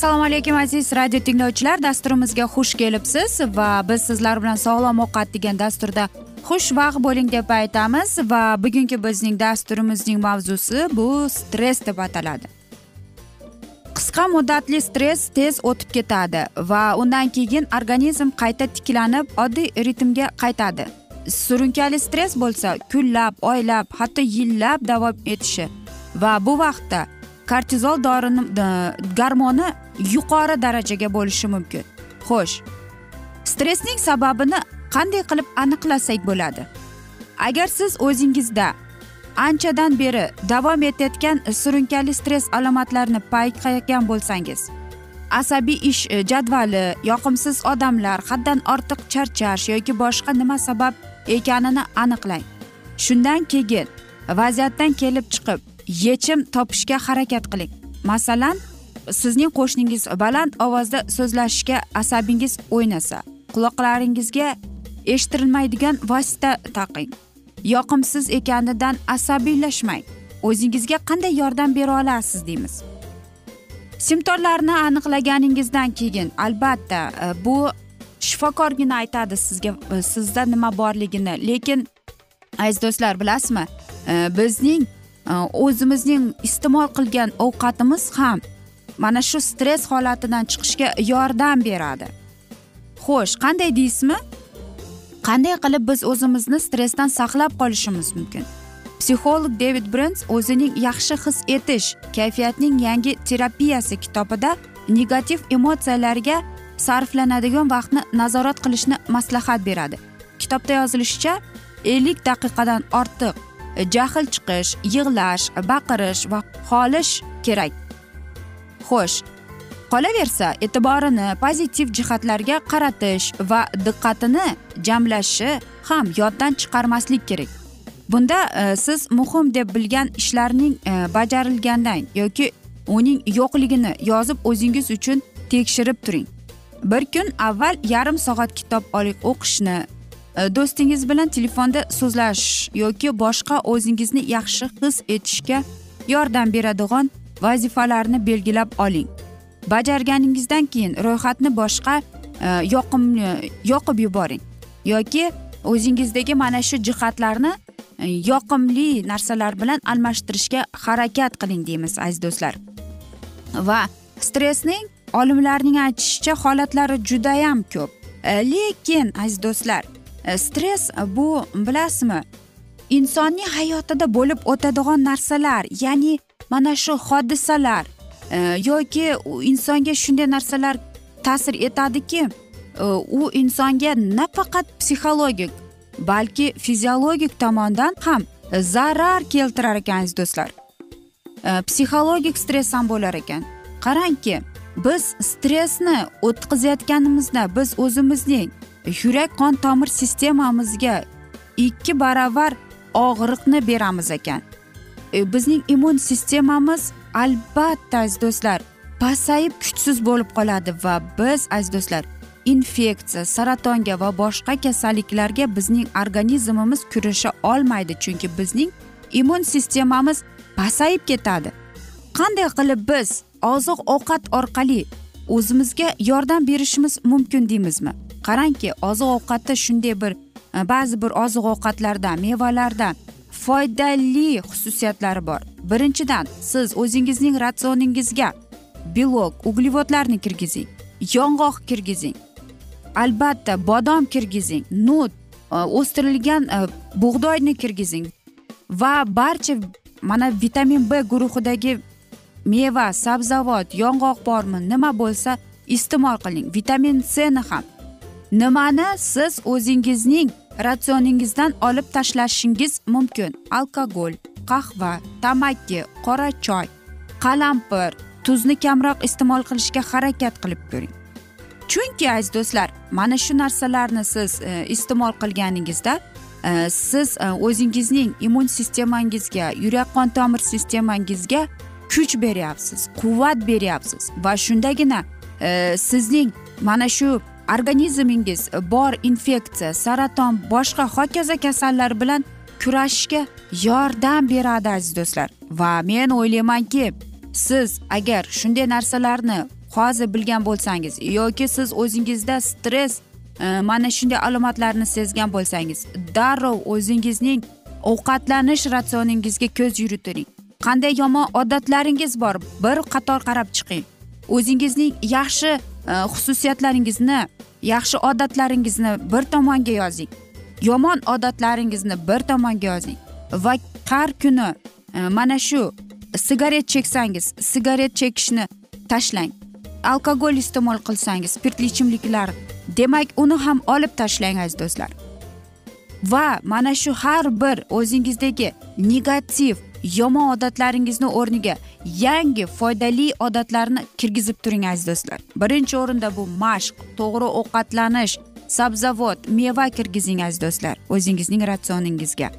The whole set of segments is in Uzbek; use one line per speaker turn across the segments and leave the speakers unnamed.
assalomu alaykum aziz radio tinglovchilar. Dasturimizga xush kelibsiz va biz sizlar bilan sog'lom ovqat degan dasturda xushvaqt bo'ling deb aytamiz va bugungi bizning dasturimizning mavzusi bu stress deb ataladi. Qisqa muddatli stress tez o'tib ketadi va undan keyin organizm qayta tiklanib oddiy ritmga qaytadi. Surunkali stress bo'lsa kunlab oylab hatto yillab davom etishi va bu vaqtda kortizol dorini garmoni yuqori darajaga bo'lishi mumkin. Xo'sh stressning sababini qanday qilib aniqlasak bo'ladi? Agar siz o'zingizda anchadan beri davom etayotgan surunkali stress alomatlarini payqagan bo'lsangiz asabiy ish e, jadvali yoqimsiz odamlar haddan ortiq charchash yoki boshqa nima sabab ekanini aniqlang. Shundan keyin vaziyatdan kelib chiqib yechim topishga harakat qiling. Masalan sizning qo'shningiz baland ovozda so'zlashishga asabingiz o'ynasa quloqlaringizga eshittirilmaydigan vosita taqing. Yoqimsiz ekanidan asabiylashmang. O'zingizga qanday yordam bera olasiz deymiz. Simptomlarni aniqlaganingizdan keyin albatta bu shifokorgina aytadi sizga e, sizda nima borligini. Lekin aziz do'stlar bilasizmi e, bizning e, o'zimizning iste'mol qilgan ovqatimiz ham mana shu stress holatidan chiqishga yordam beradi. Xo'sh qanday deysizmi? Qanday qilib biz o'zimizni stressdan saqlab qolishimiz mumkin? Psixolog devid brens o'zining yaxshi his etish kayfiyatning yangi terapiyasi kitobida negativ emotsiyalarga sarflanadigan vaqtni nazorat qilishni maslahat beradi. Kitobda yozilishicha ellik daqiqadan ortiq jahl chiqish yig'lash baqirish va xolish kerak. Xo'sh qolaversa e'tiborini pozitiv jihatlarga qaratish va diqqatini jamlashi ham yoddan chiqarmaslik kerak. Bunda e, siz muhim deb bilgan ishlarning e, bajarilgandan yoki uning yo'qligini yozib o'zingiz uchun tekshirib turing. Bir kun avval yarim soat kitob o'qishni e, do'stingiz bilan telefonda so'zlash yoki boshqa o'zingizni yaxshi his etishga yordam beradigan vazifalarni belgilab oling. Bajarganingizdan keyin ro'yxatni boshqa e, yoqimli yoqib yuboring yoki o'zingizdagi mana shu jihatlarni e, yoqimli narsalar bilan almashtirishga harakat qiling deymiz aziz do'stlar. Va stressning olimlarning aytishicha holatlari judayam ko'p. E, lekin aziz do'stlar e, stress bu bilasizmi insonning hayotida bo'lib o'tadigan narsalar ya'ni mana shu hodisalar e, yoki insonga shunday narsalar ta'sir etadiki u insonga nafaqat psixologik balki fiziologik tomondan ham zarar keltirar ekan aziz do'stlar. Psixologik stress ham bo'lar ekan. Qarangki biz stressni o'tkazayotganimizda biz o'zimizning yurak qon tomir sistemamizga ikki baravar og'riqni beramiz ekan. E, bizning immun sistemamiz albatta aziz do'stlar pasayib kuchsiz bo'lib qoladi va biz aziz do'stlar infeksiya saratonga va boshqa kasalliklarga bizning organizmimiz kurasha olmaydi chunki bizning immun sistemamiz pasayib ketadi. Qanday qilib biz oziq ovqat orqali o'zimizga yordam berishimiz mumkin deymizmi? Qarangki oziq ovqatda shunday bir e, ba'zi bir oziq ovqatlarda mevalarda foydali xususiyatlari bor. Birinchidan siz o'zingizning ratsioningizga belok uglevodlarni kirgizing yong'oq kirgizing albatta bodom kirgizing nut e, o'stirilgan e, bug'doyni kirgizing va barcha mana vitamin b guruhidagi meva sabzavot yong'oq bormi nima bo'lsa iste'mol qiling. Vitamin cni ham. Nimani siz o'zingizning ratsioningizdan olib tashlashingiz mumkin? Alkogol qahva tamaki qora choy qalampir tuzni kamroq iste'mol qilishga harakat qilib ko'ring. Chunki aziz do'stlar mana shu narsalarni siz e, iste'mol qilganingizda e, siz e, o'zingizning immun sistemangizga yurak qon tomir sistemangizga kuch beryapsiz quvvat beryapsiz va shundagina e, sizning mana shu organizmingiz bor infeksiya saraton boshqa hokazo kasallar bilan kurashishga yordam beradi aziz do'stlar. Va men o'ylaymanki siz agar shunday narsalarni hozir bilgan bo'lsangiz yoki siz o'zingizda stress e, mana shunday alomatlarni sezgan bo'lsangiz darrov o'zingizning ovqatlanish ratsioningizga ko'z yuriting qanday yomon odatlaringiz bor? Bir qator qarab chiqing. O'zingizning yaxshi e, xususiyatlaringizni yaxshi odatlaringizni bir tomonga yozing. Yomon odatlaringizni bir tomonga yozing. Va har kuni e, mana shu sigaret cheksangiz sigaret chekishni tashlang. Alkogol iste'mol qilsangiz spirtli ichimliklar demak uni ham olib tashlang aziz do'stlar. Va mana shu har bir o'zingizdagi negativ yomon odatlaringizni o'rniga yangi foydali odatlarni kirgizib turing aziz do'stlar. Birinchi o'rinda bu mashq to'g'ri ovqatlanish sabzavot meva kirgizing aziz do'stlar o'zingizning ratsioningizga.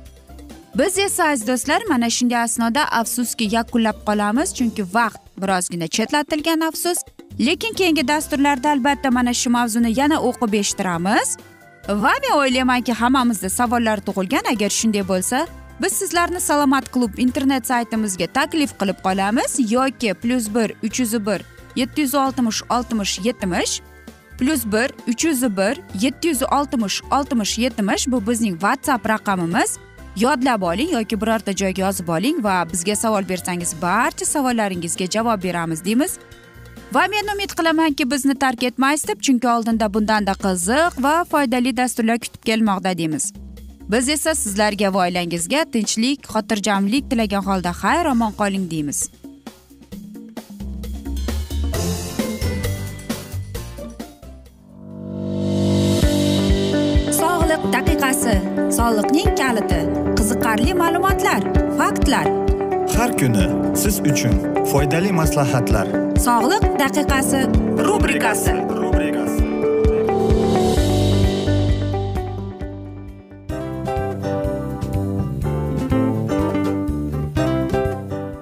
Biz esa aziz do'stlar mana shunday asnoda afsuski yakunlab qolamiz chunki vaqt birozgina chetlatilgan afsus. Lekin keyingi dasturlarda albatta mana shu mavzuni yana o'qib eshittiramiz. Va men o'ylaymanki hammamizda savollar tug'ilgan. Agar shunday bo'lsa biz sizlarni salomat klub internet saytimizga taklif qilib qolamiz. Yoki plyus bir uch yuz bir yetti yuz oltmish oltmish yetmish plyus bir uch yuz bir yetti yuz oltmish oltmish yetmish bu bizning whatsapp raqamimiz. Yodlab oling yoki birorta joyga yozib oling va bizga savol bersangiz barcha savollaringizga javob beramiz deymiz. Va men umid qilamanki bizni tark etmaysiz deb chunki oldinda bundanda qiziq va foydali dasturlar kutib kelmoqda deymiz. Biz esa sizlarga va oilangizga tinchlik xotirjamlik tilagan holda xayr omon qoling deymiz. Sog'liq daqiqasi soliqning kaliti qiziqarli ma'lumotlar faktlar.
Har kuni siz uchun foydali maslahatlar.
Sog'liq daqiqasi rubrikasi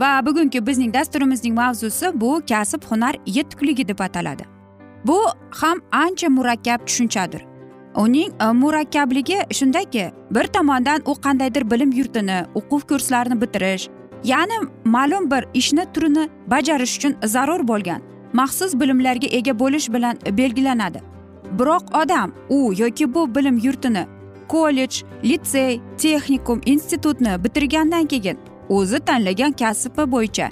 Va bugungi bizning dasturimizning mavzusi bu kasb hunar yetukligi deb ataladi. Bu ham ancha murakkab tushunchadir. Uning e, murakkabligi shundaki bir tomondan u qandaydir bilim yurtini o'quv kurslarini bitirish ya'ni ma'lum bir ishni turini bajarish uchun zarur bo'lgan maxsus bilimlarga ega bo'lish bilan belgilanadi. Biroq odam u yoki bu bilim yurtini kollej litsey texnikum institutni bitirgandan keyin o'zi tanlagan kasbi bo'yicha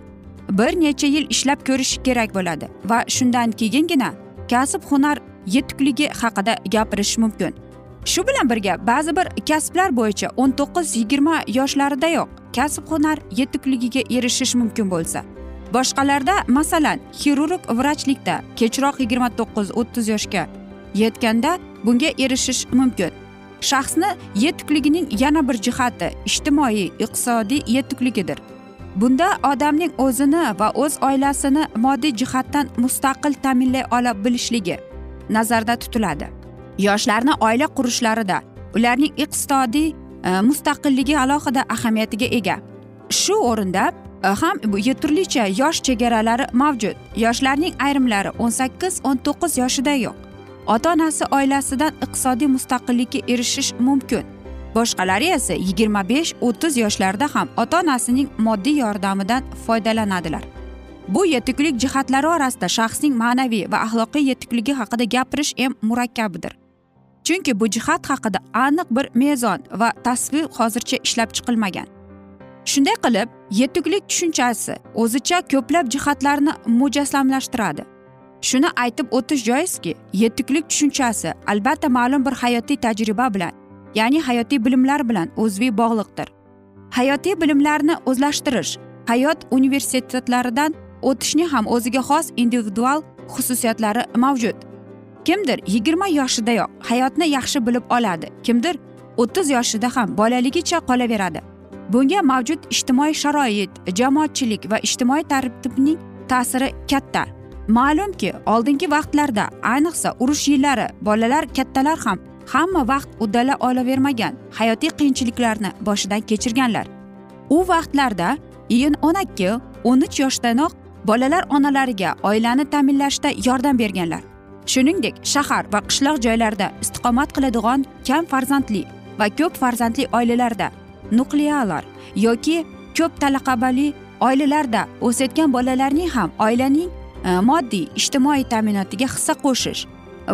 bir necha yil ishlab ko'rishi kerak bo'ladi. Va shundan keyingina kasb hunar yetukligi haqida gapirish mumkin. Shu bilan birga ba'zi bir kasblar bo'yicha o'n to'qqiz yigirma yoshlaridayoq kasb hunar yetukligiga erishish mumkin bo'lsa. Boshqalarda masalan xirurg vrachlikda kechroq yigirma to'qqiz o'ttiz yoshga yetganda bunga erishish mumkin. Shaxsni yetukligining yana bir jihati ijtimoiy iqtisodiy yetukligidir. Bunda odamning o'zini va o'z oilasini moddiy jihatdan mustaqil ta'minlay ola bilishligi nazarda tutiladi. Yoshlarni oila qurishlarida ularning iqtisodiy e, mustaqilligi alohida ahamiyatiga ega. Shu o'rinda e, ham turlicha yosh chegaralari mavjud. Yoshlarning ayrimlari o'n sakkiz o'n to'qqiz yoshidayoq ota onasi oilasidan iqtisodiy mustaqillikka erishish mumkin. Boshqalari esa yigirma besh o'ttiz yoshlarda ham ota onasining moddiy yordamidan foydalanadilar. Bu yetuklik jihatlari orasida shaxsning ma'naviy va axloqiy yetukligi haqida gapirish ham murakkabdir chunki bu jihat haqida aniq bir mezon va tasvir hozircha ishlab chiqilmagan. Shunday qilib yetuklik tushunchasi o'zicha ko'plab jihatlarni mujassamlashtiradi. Shuni aytib o'tish joizki yetuklik tushunchasi albatta ma'lum bir hayotiy tajriba bilan ya'ni hayotiy bilimlar bilan o'zviy bog'liqdir. Hayotiy bilimlarni o'zlashtirish hayot universitetlaridan o'tishning ham o'ziga xos individual xususiyatlari mavjud. Kimdir yigirma yoshidayoq hayotni yaxshi bilib oladi kimdir o'ttiz yoshida ham bolaligicha qolaveradi. Bunga mavjud ijtimoiy sharoit jamoatchilik va ijtimoiy tartibning ta'siri katta. Ma'lumki oldingi vaqtlarda ayniqsa urush yillari bolalar kattalar ham hamma vaqt uddala olavermagan hayotiy qiyinchiliklarni boshidan kechirganlar. U vaqtlarda iyun o'n ikki o'n uch yoshdanoq bolalar onalariga oilani ta'minlashda yordam berganlar. Shuningdek shahar va qishloq joylarda istiqomat qiladigan kam farzandli va ko'p farzandli oilalarda nuklealar yoki ko'p talaqabali oilalarda o'sayotgan bolalarning ham oilaning Э, moddiy ijtimoiy ta'minotiga hissa qo'shish.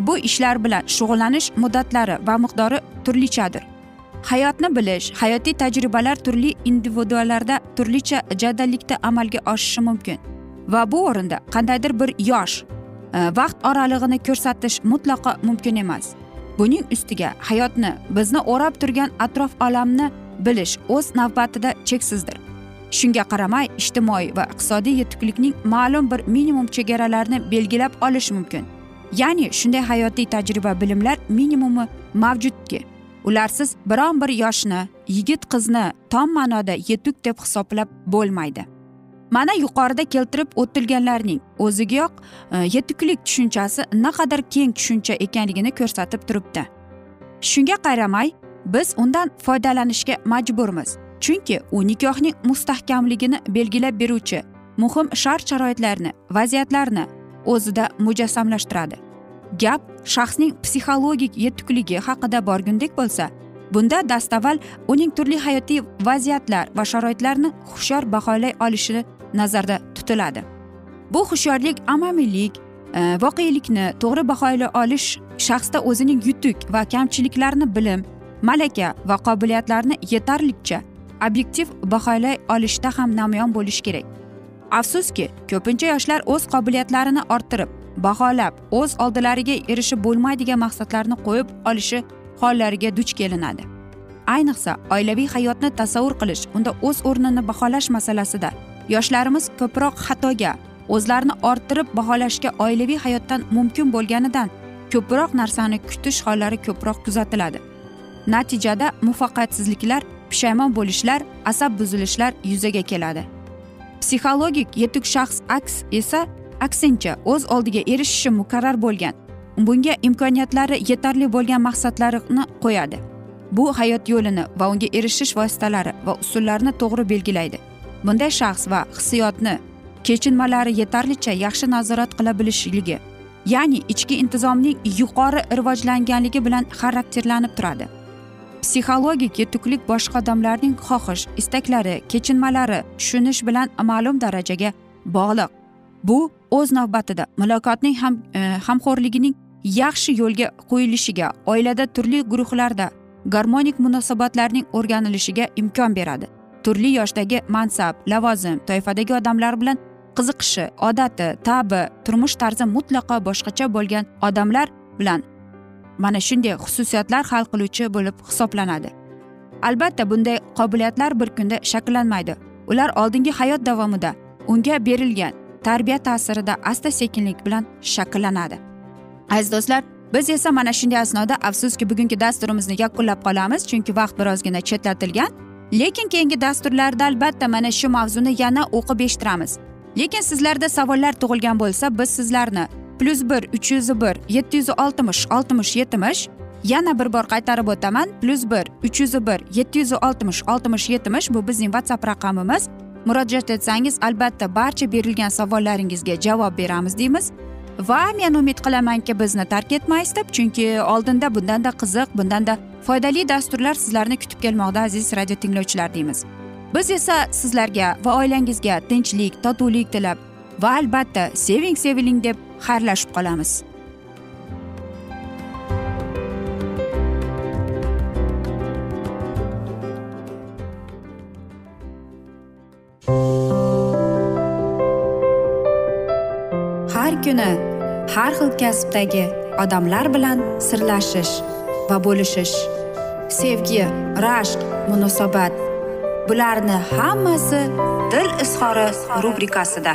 Bu ishlar bilan shug'ullanish muddatlari va miqdori turlichadir. Hayotni bilish hayotiy tajribalar turli individuallarda turlicha jadallikda amalga oshishi mumkin. Va bu o'rinda qandaydir bir yosh e, vaqt oralig'ini ko'rsatish mutlaqo mumkin emas. Buning ustiga hayotni bizni o'rab turgan atrof olamni bilish o'z navbatida cheksizdir. Shunga qaramay ijtimoiy va iqtisodiy yetuklikning ma'lum bir minimum chegaralarini belgilab olish mumkin. Ya'ni shunday hayotiy tajriba bilimlar minimumi mavjudki ularsiz biron bir yoshni yigit qizni tom ma'noda yetuk deb hisoblab bo'lmaydi. Mana yuqorida keltirib o'tilganlarning o'zigayoq e, yetuklik tushunchasi naqadar keng tushuncha ekanligini ko'rsatib turibdi. Shunga qaramay biz undan foydalanishga majburmiz. Chunki u nikohning mustahkamligini belgilab beruvchi muhim shart sharoitlarni vaziyatlarni o'zida mujassamlashtiradi. Gap shaxsning psixologik yetukligi haqida borgundek bo'lsa bunda dastavval uning turli hayotiy vaziyatlar va sharoitlarni hushyor baholay olishi nazarda tutiladi. Bu hushyorlik amamiylik e, voqelikni to'g'ri baholay olish shaxsda o'zining yutuq va kamchiliklarini bilim malaka va qobiliyatlarini yetarlicha obyektiv baholay olishda ham namoyon bo'lishi kerak. Afsuski ko'pincha yoshlar o'z qobiliyatlarini orttirib baholab o'z oldilariga erishib bo'lmaydigan maqsadlarni qo'yib olishi hollariga duch kelinadi. Ayniqsa oilaviy hayotni tasavvur qilish unda o'z o'rnini baholash masalasida yoshlarimiz ko'proq xatoga o'zlarini orttirib baholashga oilaviy hayotdan mumkin bo'lganidan ko'proq narsani kutish hollari ko'proq kuzatiladi. Natijada muvaffaqiyatsizliklar pushaymon bo'lishlar asab buzilishlar yuzaga keladi. Psixologik yetuk shaxs aks esa aksincha o'z oldiga erishishi muqarrar bo'lgan bunga imkoniyatlari yetarli bo'lgan maqsadlarini qo'yadi. Bu hayot yo'lini va unga erishish vositalari va usullarini to'g'ri belgilaydi. Bunday shaxs va hissiyotni kechinmalari yetarlicha yaxshi nazorat qila bilishligi ya'ni ichki intizomning yuqori rivojlanganligi bilan xarakterlanib turadi. Psixologik yetuklik boshqa odamlarning xohish istaklari kechinmalari tushunish bilan ma'lum darajaga bog'liq. Bu o'z navbatida muloqotning ham e, hamxo'rligining yaxshi yo'lga qo'yilishiga oilada turli guruhlarda garmonik munosabatlarning o'rganilishiga imkon beradi. Turli yoshdagi mansab lavozim toifadagi odamlar bilan qiziqishi odati tabi turmush tarzi mutlaqo boshqacha bo'lgan odamlar bilan mana shunday xususiyatlar hal qiluvchi bo'lib hisoblanadi. Albatta bunday qobiliyatlar bir kunda shakllanmaydi. Ular oldingi hayot davomida unga berilgan tarbiya ta'sirida asta sekinlik bilan shakllanadi. Aziz do'stlar biz esa mana shunday asnoda afsuski bugungi dasturimizni yakunlab qolamiz chunki vaqt birozgina chetlatilgan. Lekin keyingi dasturlarda albatta mana shu mavzuni yana o'qib eshittiramiz. Lekin sizlarda savollar tug'ilgan bo'lsa biz sizlarni plyus bir uch yuz bir yetti yuz oltmish oltmish yetmish yana bir bor qaytarib o'taman plyus bir uch yuz bir yetti yuz oltmish oltmish yetmish bu bizning whatsapp raqamimiz murojaat etsangiz albatta barcha berilgan savollaringizga javob beramiz deymiz va men umid qilamanki bizni tark etmaysiz deb chunki oldinda bundanda qiziq bundanda foydali dasturlar sizlarni kutib kelmoqda aziz radio tinglovchilar deymiz biz esa sizlarga va oilangizga tinchlik totuvlik tilab va albatta seving seviling deb xayrlashib qolamiz. Har kuni har xil kasbdagi odamlar bilan sirlashish va bo'lishish sevgi rashq munosabat bularni hammasi dil izhori rubrikasida.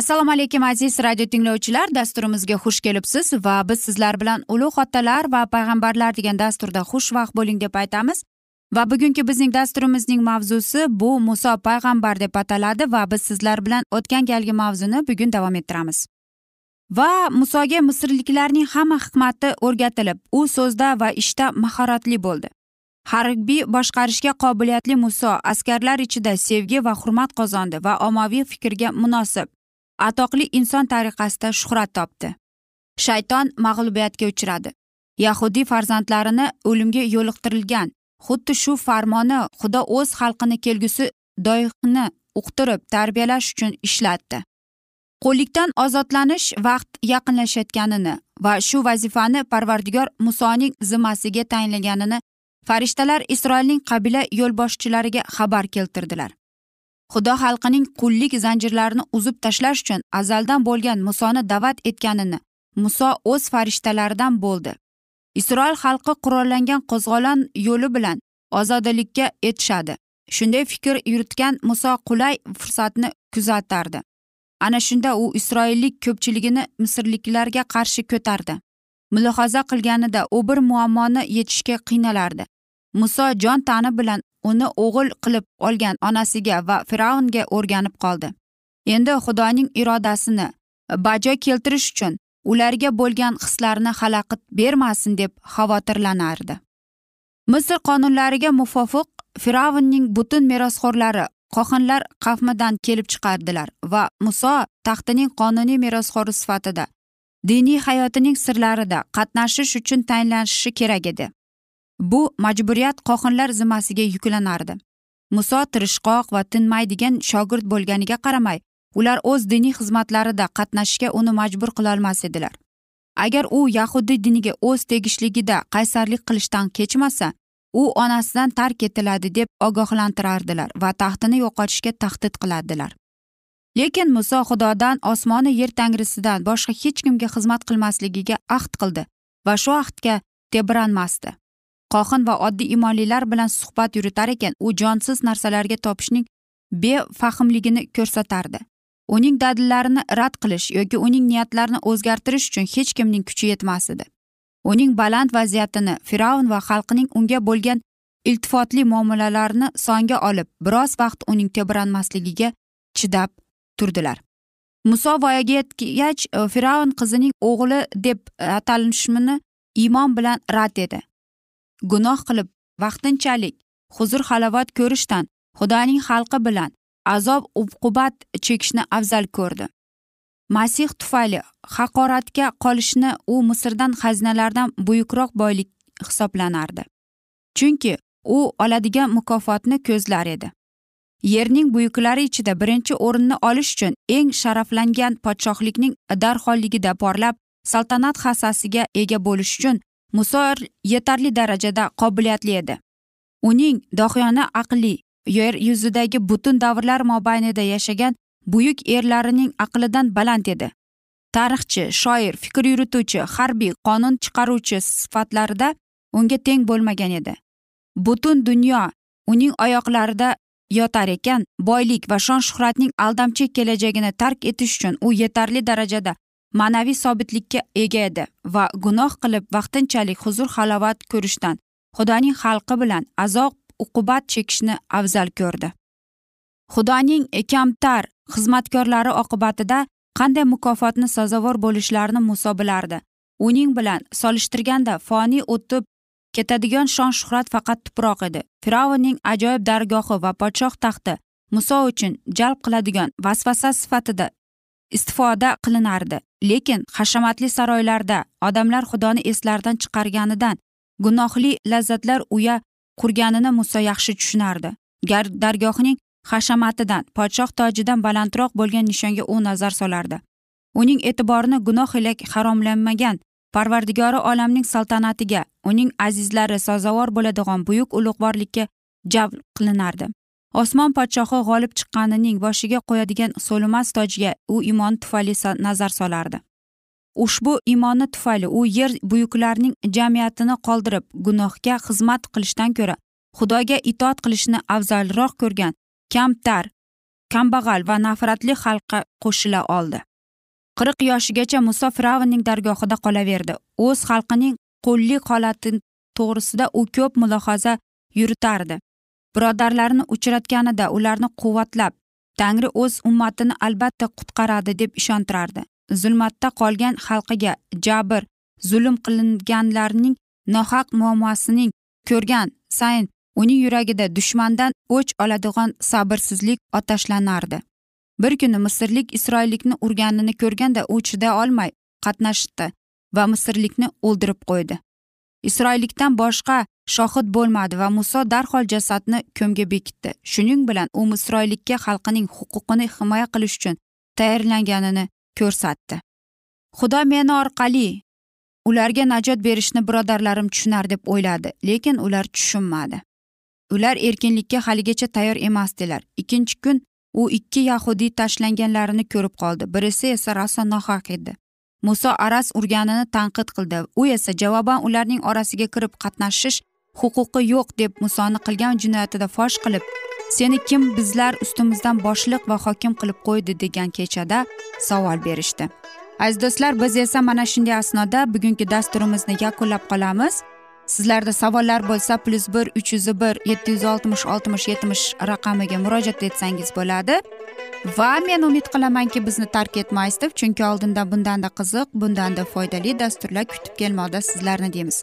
Assalomu alaykum aziz radio tinglovchilar. Dasturimizga xush kelibsiz va biz sizlar bilan ulug' otalar va payg'ambarlar degan dasturda xushvaqt bo'ling deb aytamiz. Va bugungi bizning dasturimizning mavzusi bu muso payg'ambar deb ataladi va biz sizlar bilan o'tgan galgi mavzuni bugun davom ettiramiz. Va musoga misrliklarning hamma hikmati o'rgatilib u so'zda va ishda mahoratli bo'ldi. Harbiy boshqarishga qobiliyatli muso askarlar ichida sevgi va hurmat qozondi va ommaviy fikrga munosib. Atoqli inson tariqasida shuhrat topdi. Shayton mag'lubiyatga uchradi. Yahudiy farzandlarini o'limga yo'liqtirilgan xuddi shu farmoni xudo o'z xalqini kelgusi doihni uqtirib tarbiyalash uchun ishlatdi. Qo'llikdan ozodlanish vaqt yaqinlashayotganini va shu vazifani parvardigor musoning zimmasiga tayinlaganini farishtalar isroilning qabila yo'lboshchilariga xabar keltirdilar. Xudo xalqining qullik zanjirlarini uzib tashlash uchun azaldan bo'lgan musoni da'vat etganini muso o'z farishtalaridan bo'ldi. Isroil xalqi qurollangan qo'zg'olon yo'li bilan ozodalikka etishadi. Shunday fikr yuritgan muso qulay fursatni kuzatardi. Ana shunda u isroillik ko'pchiligini misrliklarga qarshi ko'tardi. Mulohaza qilganida u bir muammoni yechishga qiynalardi. Muso jon tani bilan uni o'g'il qilib olgan onasiga va fir'avnga o'rganib qoldi. Endi xudoning irodasini bajo keltirish uchun ularga bo'lgan hislarini xalaqit bermasin deb xavotirlanardi. Misr qonunlariga muvofiq fir'avnning butun merosxo'rlari qohinlar qavmidan kelib chiqardilar va muso taxtining qonuniy merosxo'ri sifatida diniy hayotining sirlarida qatnashish uchun tayinlanishi kerak edi. Bu majburiyat qohinlar zimmasiga yuklanardi. Muso tirishqoq va tinmaydigan shogird bo'lganiga qaramay ular o'z diniy xizmatlarida qatnashishga uni majbur qilolmas edilar. Agar u yahudiy diniga o'z tegishligida qaysarlik qilishdan kechmasa u onasidan tark etiladi deb ogohlantirardilar va taxtini yo'qotishga tahdid qiladilar. Lekin muso xudodan osmoni yer tangrisidan boshqa hech kimga xizmat qilmasligiga ahd qildi va shu ahdga tebranmasdi. Qohin va oddiy imonlilar bilan suhbat yuritar ekan u jonsiz narsalarga topishning befahmligini ko'rsatardi. Uning dadillarini rad qilish yoki uning niyatlarini o'zgartirish uchun hech kimning kuchi yetmas edi. Uning baland vaziyatini fir'avn va xalqining unga bo'lgan iltifotli muomalalarini songa olib biroz vaqt uning tebranmasligiga chidab turdilar. Muso voyaga yetgach fir'avn qizining o'g'li deb atalishini iymon bilan rad edi. Gunoh qilib vaqtinchalik huzur halovat ko'rishdan xudoning xalqi bilan azob uqubat chekishni afzal ko'rdi. Masih tufayli haqoratga qolishni u misrdan xazinalardan buyukroq boylik hisoblanardi. Chunki u oladigan mukofotni ko'zlar edi. Yerning buyuklari ichida birinchi o'rinni olish uchun eng sharaflangan podshohlikning darholligida porlab saltanat hassasiga ega bo'lish uchun muso yetarli darajada qobiliyatli edi. Uning dohiyona aqli yer yuzidagi butun davrlar mobaynida yashagan buyuk erlarining aqlidan baland edi. Tarixchi shoir fikr yurituvchi harbiy qonun chiqaruvchi sifatlarida unga teng bo'lmagan edi. Butun dunyo uning oyoqlarida yotar ekan boylik va shon shuhratning aldamchi kelajagini tark etish uchun u yetarli darajada ma'naviy sobitlikka ega edi va gunoh qilib vaqtinchalik huzur halovat ko'rishdan xudoning xalqi bilan azob uqubat chekishni afzal ko'rdi. Xudoning kamtar xizmatkorlari oqibatida qanday mukofotni sazovor bo'lishlarini muso bilardi. Uning bilan solishtirganda foniy o'tib ketadigan shon shuhrat faqat tuproq edi. Fir'avnning ajoyib dargohi va podshoh taxti muso uchun jalb qiladigan vasvasa sifatida istifoda qilinardi. Lekin hashamatli saroylarda odamlar xudoni eslaridan chiqarganidan gunohli lazzatlar uya qurganini muso yaxshi tushunardi. Gar dargohning hashamatidan podshoh tojidan balandroq bo'lgan nishonga u nazar solardi. Uning e'tiborini gunoh ila haromlanmagan parvardigori olamning saltanatiga uning azizlari sazovor bo'ladigan buyuk ulug'vorlikka jalb qilinardi. Osmon podshohi g'olib chiqqanining boshiga qo'yadigan so'limas tojga u imon tufayli nazar solardi. Ushbu imoni tufayli u yer buyuklarining jamiyatini qoldirib gunohga xizmat qilishdan ko'ra xudoga itoat qilishni afzalroq ko'rgan kamtar kambag'al va nafratli xalqqa qo'shila oldi. Qirq yoshigacha muso fir'avnning dargohida qolaverdi. O'z xalqining qullik holati to'g'risida u ko'p mulohaza yuritardi. Birodarlarini uchratganida ularni quvvatlab tangri o'z ummatini albatta qutqaradi deb ishontirardi. Zulmatda qolgan xalqiga jabr zulm qilinganlarning nohaq muammosining ko'rgan sayin uning yuragida dushmandan o'ch oladigan sabrsizlik otashlanardi. Bir kuni misrlik isroillikni urganini ko'rganda u chiday olmay qatnashdi va misrlikni o'ldirib qo'ydi. Isroillikdan boshqa shohid bo'lmadi va muso darhol jasadni ko'mga bekitdi. Shuning bilan u isroillikka xalqining huquqini himoya qilish uchun tayyorlanganini ko'rsatdi. Xudo meni orqali ularga najot berishni birodarlarim tushunar deb o'yladi lekin ular tushunmadi. Ular erkinlikka haligacha tayyor emasdilar ikkinchi kun u ikki yahudiy tashlanganlarini ko'rib qoldi. Birisi esa rosa nohaq edi. Muso araz urganini tanqid qildi. U esa javoban ularning orasiga kirib qatnashish huquqi yo'q deb musoni qilgan jinoyatida fosh qilib seni kim bizlar ustimizdan boshliq va hokim qilib qo'ydi? degan kechada savol berishdi. Aziz do'stlar biz esa mana shunday asnoda bugungi dasturimizni yakunlab qolamiz. Sizlarda savollar bo'lsa plyus bir uch yuz bir yetti yuz oltmish oltmish yetmish raqamiga murojaat etsangiz bo'ladi. Va men umid qilamanki bizni tark etmaysiz deb chunki oldinda bundanda qiziq bundanda foydali dasturlar kutib kelmoqda sizlarni deymiz.